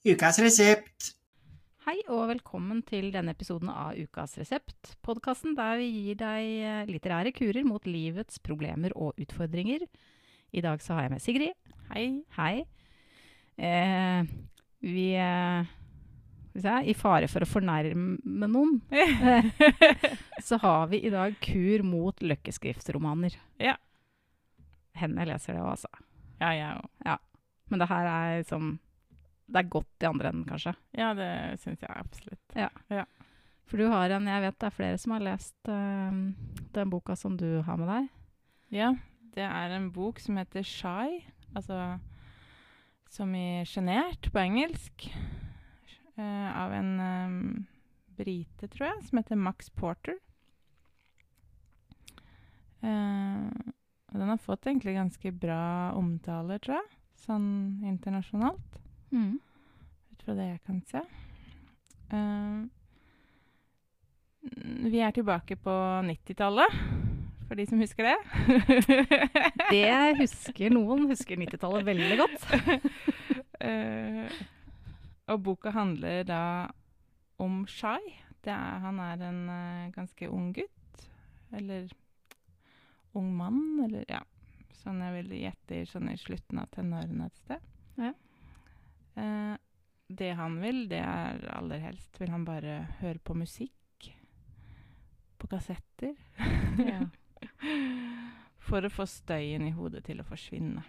Ukas resept. Hei og velkommen til denne episoden av Ukas resept, podkasten der vi gir deg eh, litterære kurer mot livets problemer og utfordringer. I dag så har jeg med Sigrid. Hei. Hei. Eh, vi eh, I fare for å fornærme noen, så har vi i dag kur mot løkkeskriftsromaner. Ja. Henne leser det òg, altså. Ja, jeg òg. Men det her er liksom Det er godt i andre enden, kanskje. Ja, det syns jeg absolutt. Ja. For du har en Jeg vet det er flere som har lest uh, den boka som du har med deg. Ja, det er en bok som heter Shy, altså som i sjenert på engelsk, uh, av en um, brite, tror jeg, som heter Max Porter. Uh, og den har fått egentlig ganske bra omtaler, tror jeg, sånn internasjonalt. Ut fra det jeg kan se. Uh, vi er tilbake på 90-tallet, for de som husker det. Det husker noen. Husker 90-tallet veldig godt. uh, og boka handler da om Shai. Det er, han er en uh, ganske ung gutt. Eller ung mann, eller ja. Sånn jeg vil gjette i sånn i slutten av tenårene et sted. Ja. Det han vil, det er aller helst vil han bare høre på musikk. På kassetter. Ja. For å få støyen i hodet til å forsvinne.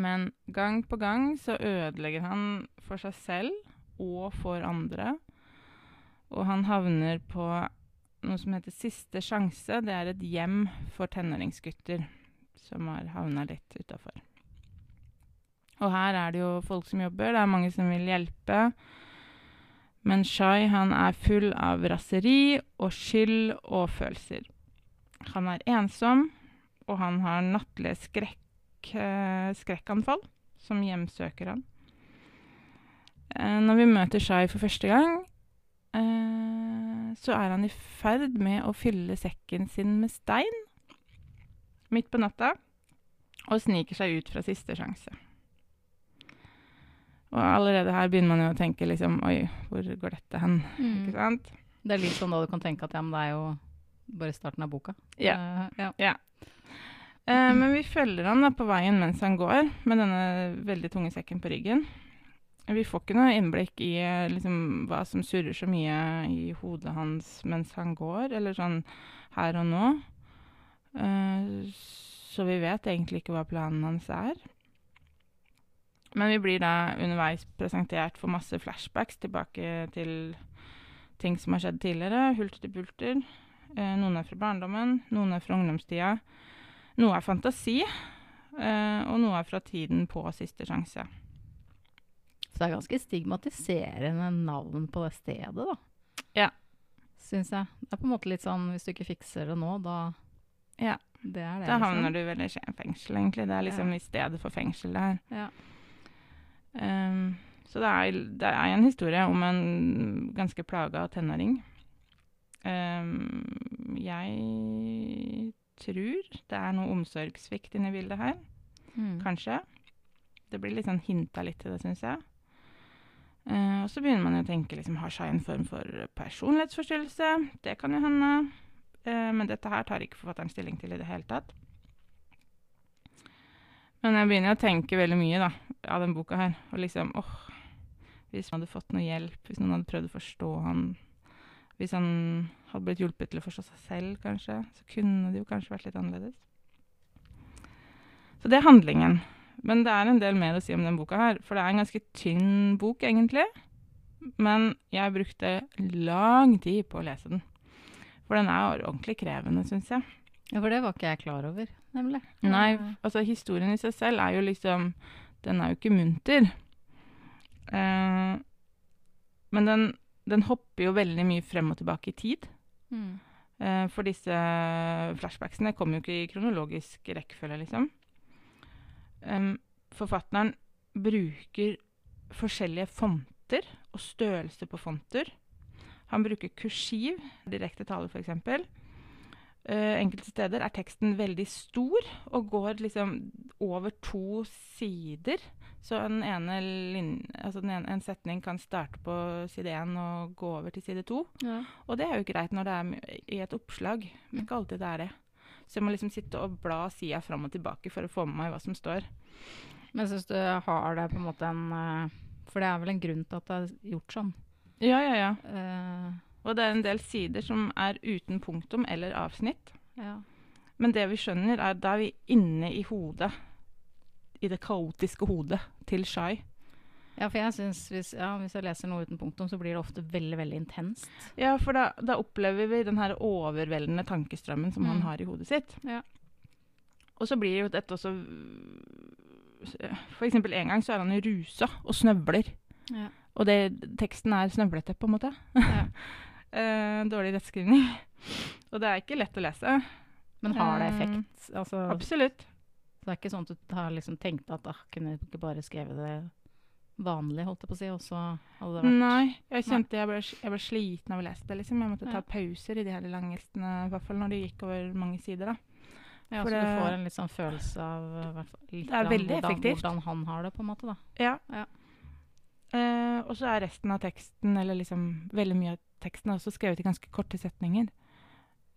Men gang på gang så ødelegger han for seg selv og for andre. Og han havner på noe som heter Siste sjanse. Det er et hjem for tenåringsgutter som har havna litt utafor. Og her er det jo folk som jobber, det er mange som vil hjelpe. Men Shai han er full av raseri og skyld og følelser. Han er ensom, og han har nattlige skrekk, eh, skrekkanfall som hjemsøker han. Eh, når vi møter Shai for første gang, eh, så er han i ferd med å fylle sekken sin med stein midt på natta, og sniker seg ut fra siste sjanse. Og allerede her begynner man jo å tenke liksom Oi, hvor går dette hen? Ikke Mm. sant? Det er litt sånn da du kan tenke at ja, men det er jo bare starten av boka. Ja. Uh, ja. Eh, men vi følger han da på veien mens han går, med denne veldig tunge sekken på ryggen. Vi får ikke noe innblikk i eh, liksom, hva som surrer så mye i hodet hans mens han går, eller sånn her og nå. Uh, så vi vet egentlig ikke hva planen hans er. Men vi blir da underveis presentert for masse flashbacks tilbake til ting som har skjedd tidligere. Hulter til bulter. Eh, noen er fra barndommen, noen er fra ungdomstida. Noe er fantasi, eh, og noe er fra tiden på siste sjanse. Så det er ganske stigmatiserende navn på det stedet, da. Ja. Syns jeg. Det er på en måte litt sånn hvis du ikke fikser det nå, da Ja. Det er det. Da liksom. du vel i fengsel, egentlig. Det er liksom Ja. i stedet for fengsel det her. Ja. Ehm, så det er, det er en historie om en ganske plaga tenåring. Ehm, jeg tror det er noe omsorgssvikt inni bildet her. Mm. Kanskje. Det blir litt sånn hinta litt til det, syns jeg. Uh, og så begynner man jo å tenke liksom, har seg en form for personlighetsforstyrrelse? Det kan jo hende. Uh, men dette her tar ikke forfatteren stilling til i det hele tatt. Men jeg begynner å tenke veldig mye da, av den boka her. Og liksom, åh, hvis man hadde fått noe hjelp, hvis noen hadde prøvd å forstå han, hvis han hadde blitt hjulpet til å forstå seg selv, kanskje, så kunne det jo kanskje vært litt annerledes. Så det er handlingen. Men det er en del mer å si om den boka her, for det er en ganske tynn bok, egentlig. Men jeg brukte lang tid på å lese den. For den er ordentlig krevende, syns jeg. Ja, for det var ikke jeg klar over, nemlig. Nei, altså historien i seg selv er jo liksom Den er jo ikke munter. Eh, men den, den hopper jo veldig mye frem og tilbake i tid. mm. Eh, for disse flashbacksene kommer jo ikke i kronologisk rekkefølge, liksom. Em, forfatteren bruker forskjellige fonter og størrelse på fonter. Han bruker kursiv, direkte tale f.eks. eh, enkelte steder er teksten veldig stor og går liksom over to sider. Så en, ene lin altså den ene, en setning kan starte på side én og gå over til side to. Ja. Og det er jo greit når det er i et oppslag, men ikke alltid det er det. Så jeg må liksom sitte og bla sida fram og tilbake for å få med meg hva som står. Men syns du har det på en måte en eh, For det er vel en grunn til at det er gjort sånn. Ja, ja, ja. Eh, Og det er en del sider som er uten punktum eller avsnitt. ja. Men det vi skjønner, er at da er vi inne i hodet. I det kaotiske hodet til Shai. ja, for jeg syns hvis, ja, hvis jeg leser noe uten punktum, så blir det ofte veldig, veldig intenst. Ja, for da, da opplever vi den her overveldende tankestrømmen som han Mm. har i hodet sitt. Ja. Og så blir jo dette også For eksempel en gang så er han rusa og snøvler. Ja. Og det, teksten er snøvlete, på en måte. Ja. Eh, dårlig rettskrivning. Og det er ikke lett å lese. Men har det Eh, effekt? Altså, Absolutt. det er ikke sånn at du har liksom tenkt at ah, kunne du ikke bare skrevet det vanlig, holdt jeg på å si, og så hadde det vært Nei, jeg kjente jeg ble, jeg ble sliten av å lese det. liksom. Jeg måtte ta Ja. pauser i de her lange listene, i hvert fall når det gikk over mange sider. da. Ja, For så du får en litt sånn følelse av uh, hvert litt Det er veldig hvordan, effektivt. hvordan han har det, på en måte. da. Ja. Ja. Eh, og så er resten av teksten, eller liksom veldig mye av teksten, er også skrevet i ganske korte setninger.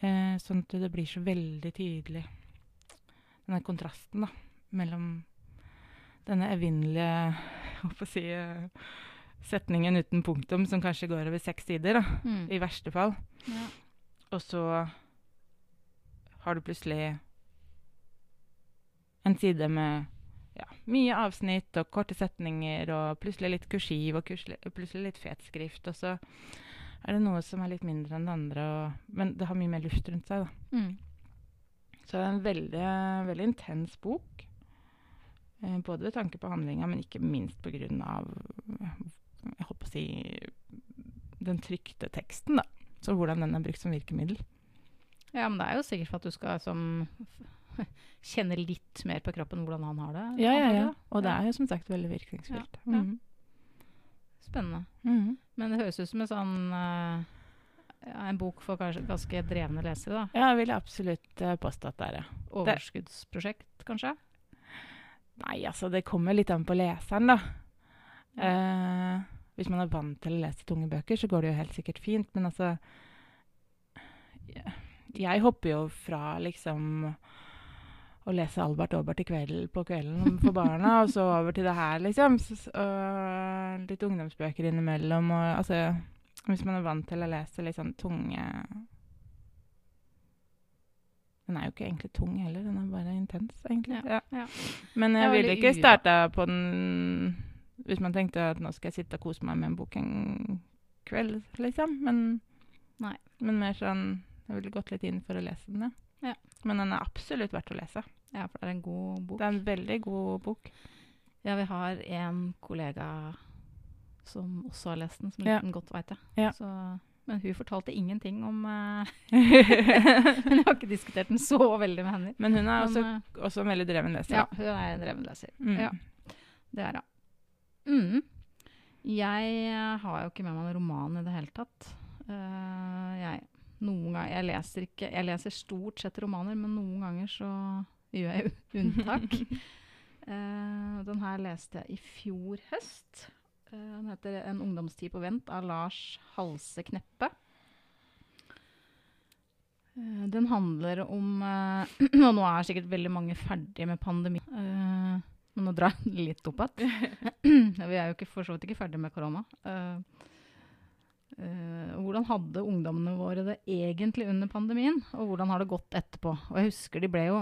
Eh, sånn at det blir så veldig tydelig, denne kontrasten da, mellom denne evinnelige si, eh, setningen uten punktum, som kanskje går over seks sider, da, i verste fall. Ja. Og så har du plutselig en side med ja, mye avsnitt og korte setninger, og plutselig litt kursiv og plutselig litt fet skrift. Og så er det noe som er litt mindre enn det andre, og, men det har mye mer luft rundt seg. Da. Mm. Så det er en veldig, veldig intens bok. Eh, både ved tanke på handlinga, men ikke minst av jeg holdt på å si, den trykte teksten. da. Så hvordan den er brukt som virkemiddel. ja, men det er jo sikkert for at du skal som kjenne litt mer på kroppen hvordan han har det. Ja, ja, ja. Og det er jo som sagt veldig virkningsfullt. Ja, ja. Mhm. Spennende. Mhm. Men det høres ut som en sånn uh, en bok for kanskje ganske drevne lesere, da. Ja, jeg vil absolutt uh, påstå at det er det. Overskuddsprosjekt, kanskje? Nei, altså, det kommer litt an på leseren, da. Eh, hvis man er vant til å lese tunge bøker, så går det jo helt sikkert fint, men altså jeg hopper jo fra liksom å lese Albert Aabert i kveld, på kvelden for barna, og så over til det her, liksom. Så, og litt ungdomsbøker innimellom, og altså Hvis man er vant til å lese litt sånn tunge Den er jo ikke egentlig tung heller, den er bare intens, egentlig. Ja, ja. Men jeg ville ikke starta på den hvis man tenkte at nå skal jeg sitte og kose meg med en bok en kveld, liksom. Men, men mer sånn Jeg ville gått litt inn for å lese den, Ja. Men den er absolutt verdt å lese. Ja, for det er en god bok. Det er en veldig god bok. Ja, vi har en kollega som også har lest den, som Ja. den godt veit jeg. Ja. Så, men hun fortalte ingenting om eh, Men jeg har ikke diskutert den så veldig med henne. Men hun er Men, også, eh, også en veldig dreven leser. ja, hun er en dreven leser. Mm. Ja, det er hun. Mm. Jeg eh, har jo ikke med meg en roman i det hele tatt. Uh, jeg, noen ganger, jeg, leser ikke, jeg leser stort sett romaner, men noen ganger så gjør jeg unntak. uh, den her leste jeg i fjor høst. Uh, den heter 'En ungdomstid på vent' av Lars Halse Kneppe. Uh, den handler om Og nå er sikkert veldig mange ferdige med pandemi. Men nå drar jeg litt opp igjen. Vi er jo ikke, for så vidt ikke ferdige med korona. Uh, hvordan hadde ungdommene våre det egentlig under pandemien? Og hvordan har det gått etterpå? Og jeg husker de ble jo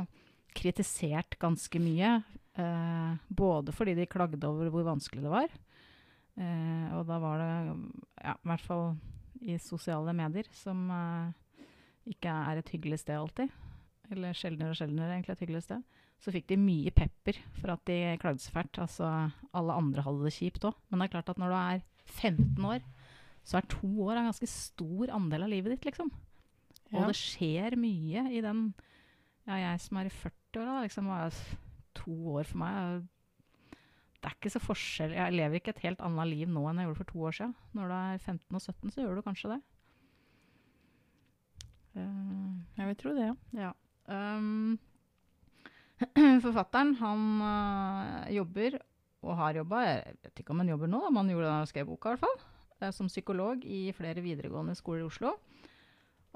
kritisert ganske mye. eh, både fordi de klagde over hvor vanskelig det var. Eh, og da var det, ja, i hvert fall i sosiale medier, som eh, ikke er et hyggelig sted alltid. Eller sjeldnere og sjeldnere egentlig et hyggelig sted så fikk de mye pepper for at de klagde så fælt. Altså, alle andre hadde det kjipt òg. Men det er klart at når du er 15 år, så er to år en ganske stor andel av livet ditt, liksom. Og Ja. det skjer mye i den Ja, jeg som er i 40-åra, liksom, var to år for meg Det er ikke så forskjell Jeg lever ikke et helt annet liv nå enn jeg gjorde for to år siden. Når du er 15 og 17, så gjør du kanskje det. Uh, Jeg vil tro det, ja. ja. Um, forfatteren, han uh, jobber, og har jobba, jeg vet ikke om han jobber nå, men han gjorde det da han skrev boka i hvert fall, eh, som psykolog i flere videregående skoler i Oslo.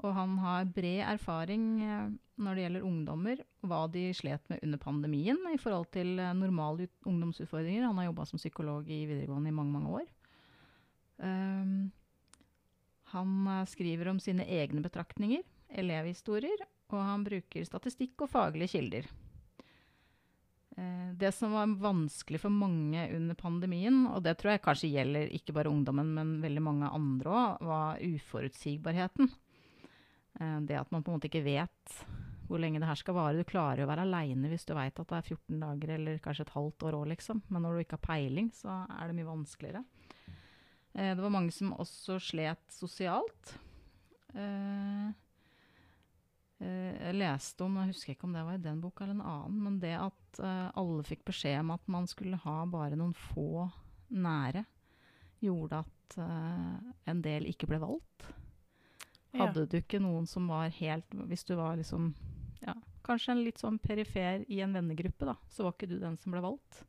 Og han har bred erfaring eh, når det gjelder ungdommer, hva de slet med under pandemien i forhold til eh, normale ungdomsutfordringer. Han har jobba som psykolog i videregående i mange, mange år. Um, han eh, skriver om sine egne betraktninger, elevhistorier, og han bruker statistikk og faglige kilder. Det som var vanskelig for mange under pandemien, og det tror jeg kanskje gjelder ikke bare ungdommen, men veldig mange andre òg, var uforutsigbarheten. Eh, det at man på en måte ikke vet hvor lenge det her skal vare. Du klarer jo å være aleine hvis du veit at det er 14 dager eller kanskje et halvt år òg, liksom. Men når du ikke har peiling, så er det mye vanskeligere. Eh, det var mange som også slet sosialt. Eh, jeg leste om, jeg husker ikke om det var i den boka eller en annen, men det at alle fikk beskjed om at man skulle ha bare noen få nære, gjorde at en del ikke ble valgt. Hadde du ikke noen som var helt Hvis du var liksom ja, kanskje en litt sånn perifer i en vennegruppe, da, så var ikke du den som ble valgt.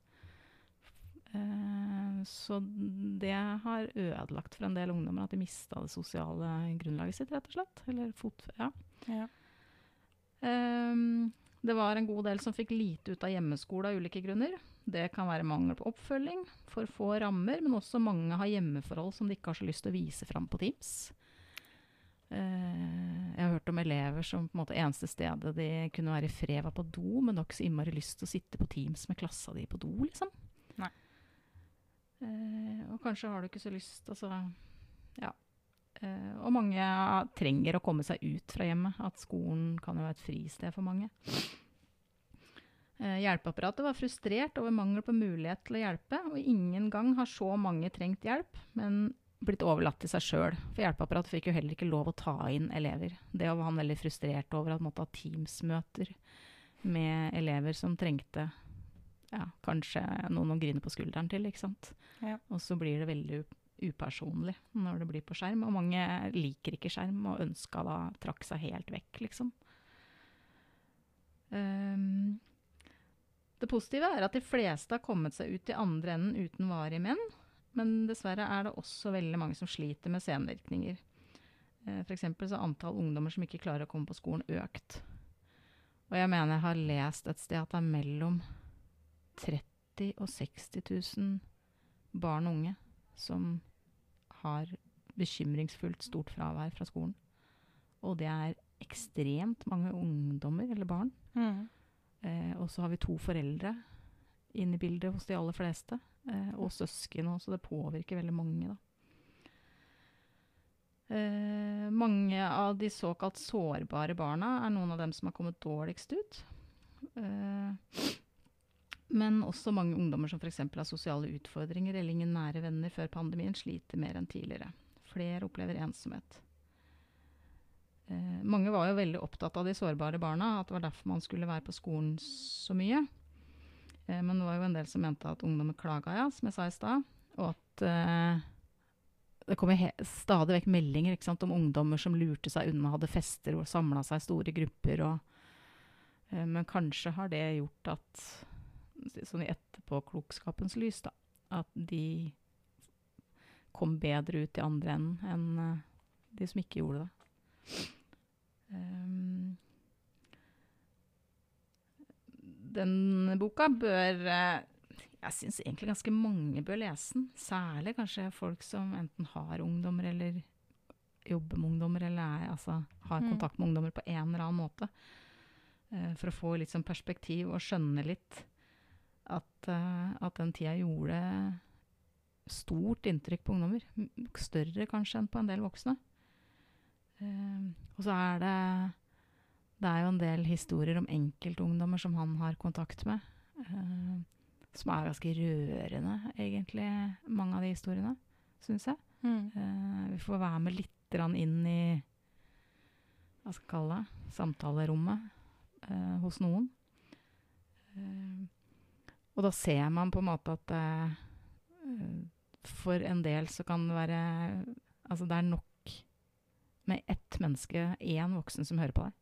Uh, så det har ødelagt for en del ungdommer at de mista det sosiale grunnlaget sitt, rett og slett. Eller fot... Ja. Ja. Um, det var en god del som fikk lite ut av hjemmeskole av ulike grunner. Det kan være mangel på oppfølging, for få rammer, men også mange har hjemmeforhold som de ikke har så lyst til å vise fram på Teams. Eh, jeg har hørt om elever som på en måte eneste stedet de kunne være i fred, var på do, men har ikke så innmari lyst til å sitte på Teams med klassa di på do, liksom. Nei. Eh, og kanskje har du ikke så lyst, altså Ja. Eh, og mange trenger å komme seg ut fra hjemmet. At skolen kan jo være et fristed for mange. Eh, hjelpeapparatet var frustrert over mangel på mulighet til å hjelpe, og ingen gang har så mange trengt hjelp, men blitt overlatt til seg sjøl. For hjelpeapparatet fikk jo heller ikke lov å ta inn elever. Det var han veldig frustrert over, at han måtte ha Teams-møter med elever som trengte ja, kanskje noen å grine på skulderen til, ikke sant. Ja. Og så blir det veldig upersonlig når det blir på skjerm, og mange liker ikke skjerm og ønska da trakk seg helt vekk, liksom. Um, det positive er at de fleste har kommet seg ut i andre enden uten varige menn, men dessverre er det også veldig mange som sliter med senvirkninger. F.eks. For eksempel så har antall ungdommer som ikke klarer å komme på skolen, økt. Og jeg mener jeg har lest et sted at det er mellom 30 og 60 000 barn og unge som har bekymringsfullt stort fravær fra skolen. Og det er ekstremt mange ungdommer eller barn. Mm. Eh, og så har vi to foreldre inne i bildet hos de aller fleste. Eh, og søsken òg, så det påvirker veldig mange, da. Eh, mange av de såkalt sårbare barna er noen av dem som har kommet dårligst ut. Eh, men også mange ungdommer som f.eks. har sosiale utfordringer eller ingen nære venner før pandemien, sliter mer enn tidligere. Flere opplever ensomhet. Eh, mange var jo veldig opptatt av de sårbare barna, at det var derfor man skulle være på skolen så mye. Eh, men det var jo en del som mente at ungdommer klaga, ja, som jeg sa i stad. Og at eh, det kommer stadig vekk meldinger sant, om ungdommer som lurte seg unna, hadde fester og samla seg i store grupper. Og, eh, men kanskje har det gjort at, sånn i etterpåklokskapens lys, da, at de kom bedre ut i andre enden enn eh, de som ikke gjorde det. Um, den boka bør eh, Jeg syns egentlig ganske mange bør lese den. Særlig kanskje folk som enten har ungdommer eller jobber med ungdommer, eller er, altså, har Mm. kontakt med ungdommer på en eller annen måte. Eh, for å få litt sånn perspektiv og skjønne litt at, eh, at den tida gjorde stort inntrykk på ungdommer. Større kanskje enn på en del voksne. Og så er det Det er jo en del historier om enkeltungdommer som han har kontakt med. Uh, som er ganske rørende, egentlig, mange av de historiene, syns jeg. Mm. Uh, vi får være med litt inn i hva skal jeg kalle det, samtalerommet uh, hos noen. Og da ser man på en måte at for en del så kan det være Altså det er nok med ett menneske, én voksen som hører på deg.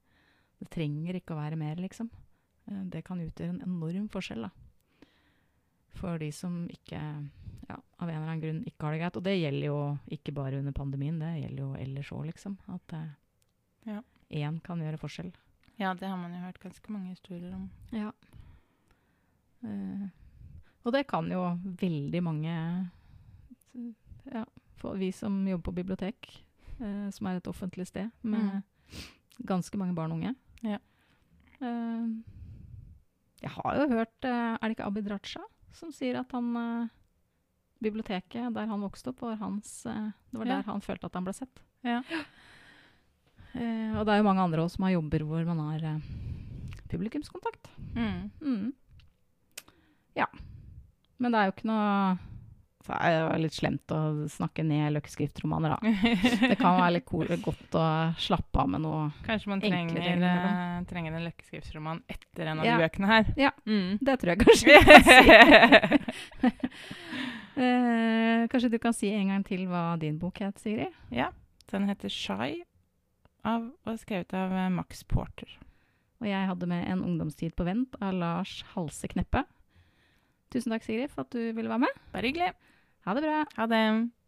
Det trenger ikke å være mer, liksom. Eh, Det kan utgjøre en enorm forskjell, da. For de som ikke, ja, av en eller annen grunn ikke har det greit. Og det gjelder jo ikke bare under pandemien, det gjelder jo ellers òg, liksom. At eh, Ja. én kan gjøre forskjell. Ja, det har man jo hørt ganske mange historier om. Ja. Eh, og det kan jo veldig mange Ja, for vi som jobber på bibliotek, eh, som er et offentlig sted med ganske mange barn og unge. Ja. Uh, jeg har jo hørt eh, Er det ikke Abid Raja som sier at han eh, Biblioteket der han vokste opp, var hans Det var Ja. der han følte at han ble sett. Ja. Uh, og det er jo mange andre også som har jobber hvor man har uh, publikumskontakt. Mm. Mm. Ja. Men det er jo ikke noe er det jo litt slemt å snakke ned løkkeskriftromaner, da. Det kan være litt cool, godt å slappe av med noe Kanskje man trenger, eh, trenger en løkkeskriftsroman etter en av Ja. de bøkene her. Ja. Mm. Det tror jeg kanskje vi kan si. Eh, kanskje du kan si en gang til hva din bok het, Sigrid? ja. Den heter Shy av, og er skrevet av eh, Max Porter. Og jeg hadde med En ungdomstid på vent av Lars Halse Kneppe. Tusen takk, Sigrid, for at du ville være med. Bare hyggelig. Ha det bra. Ha det.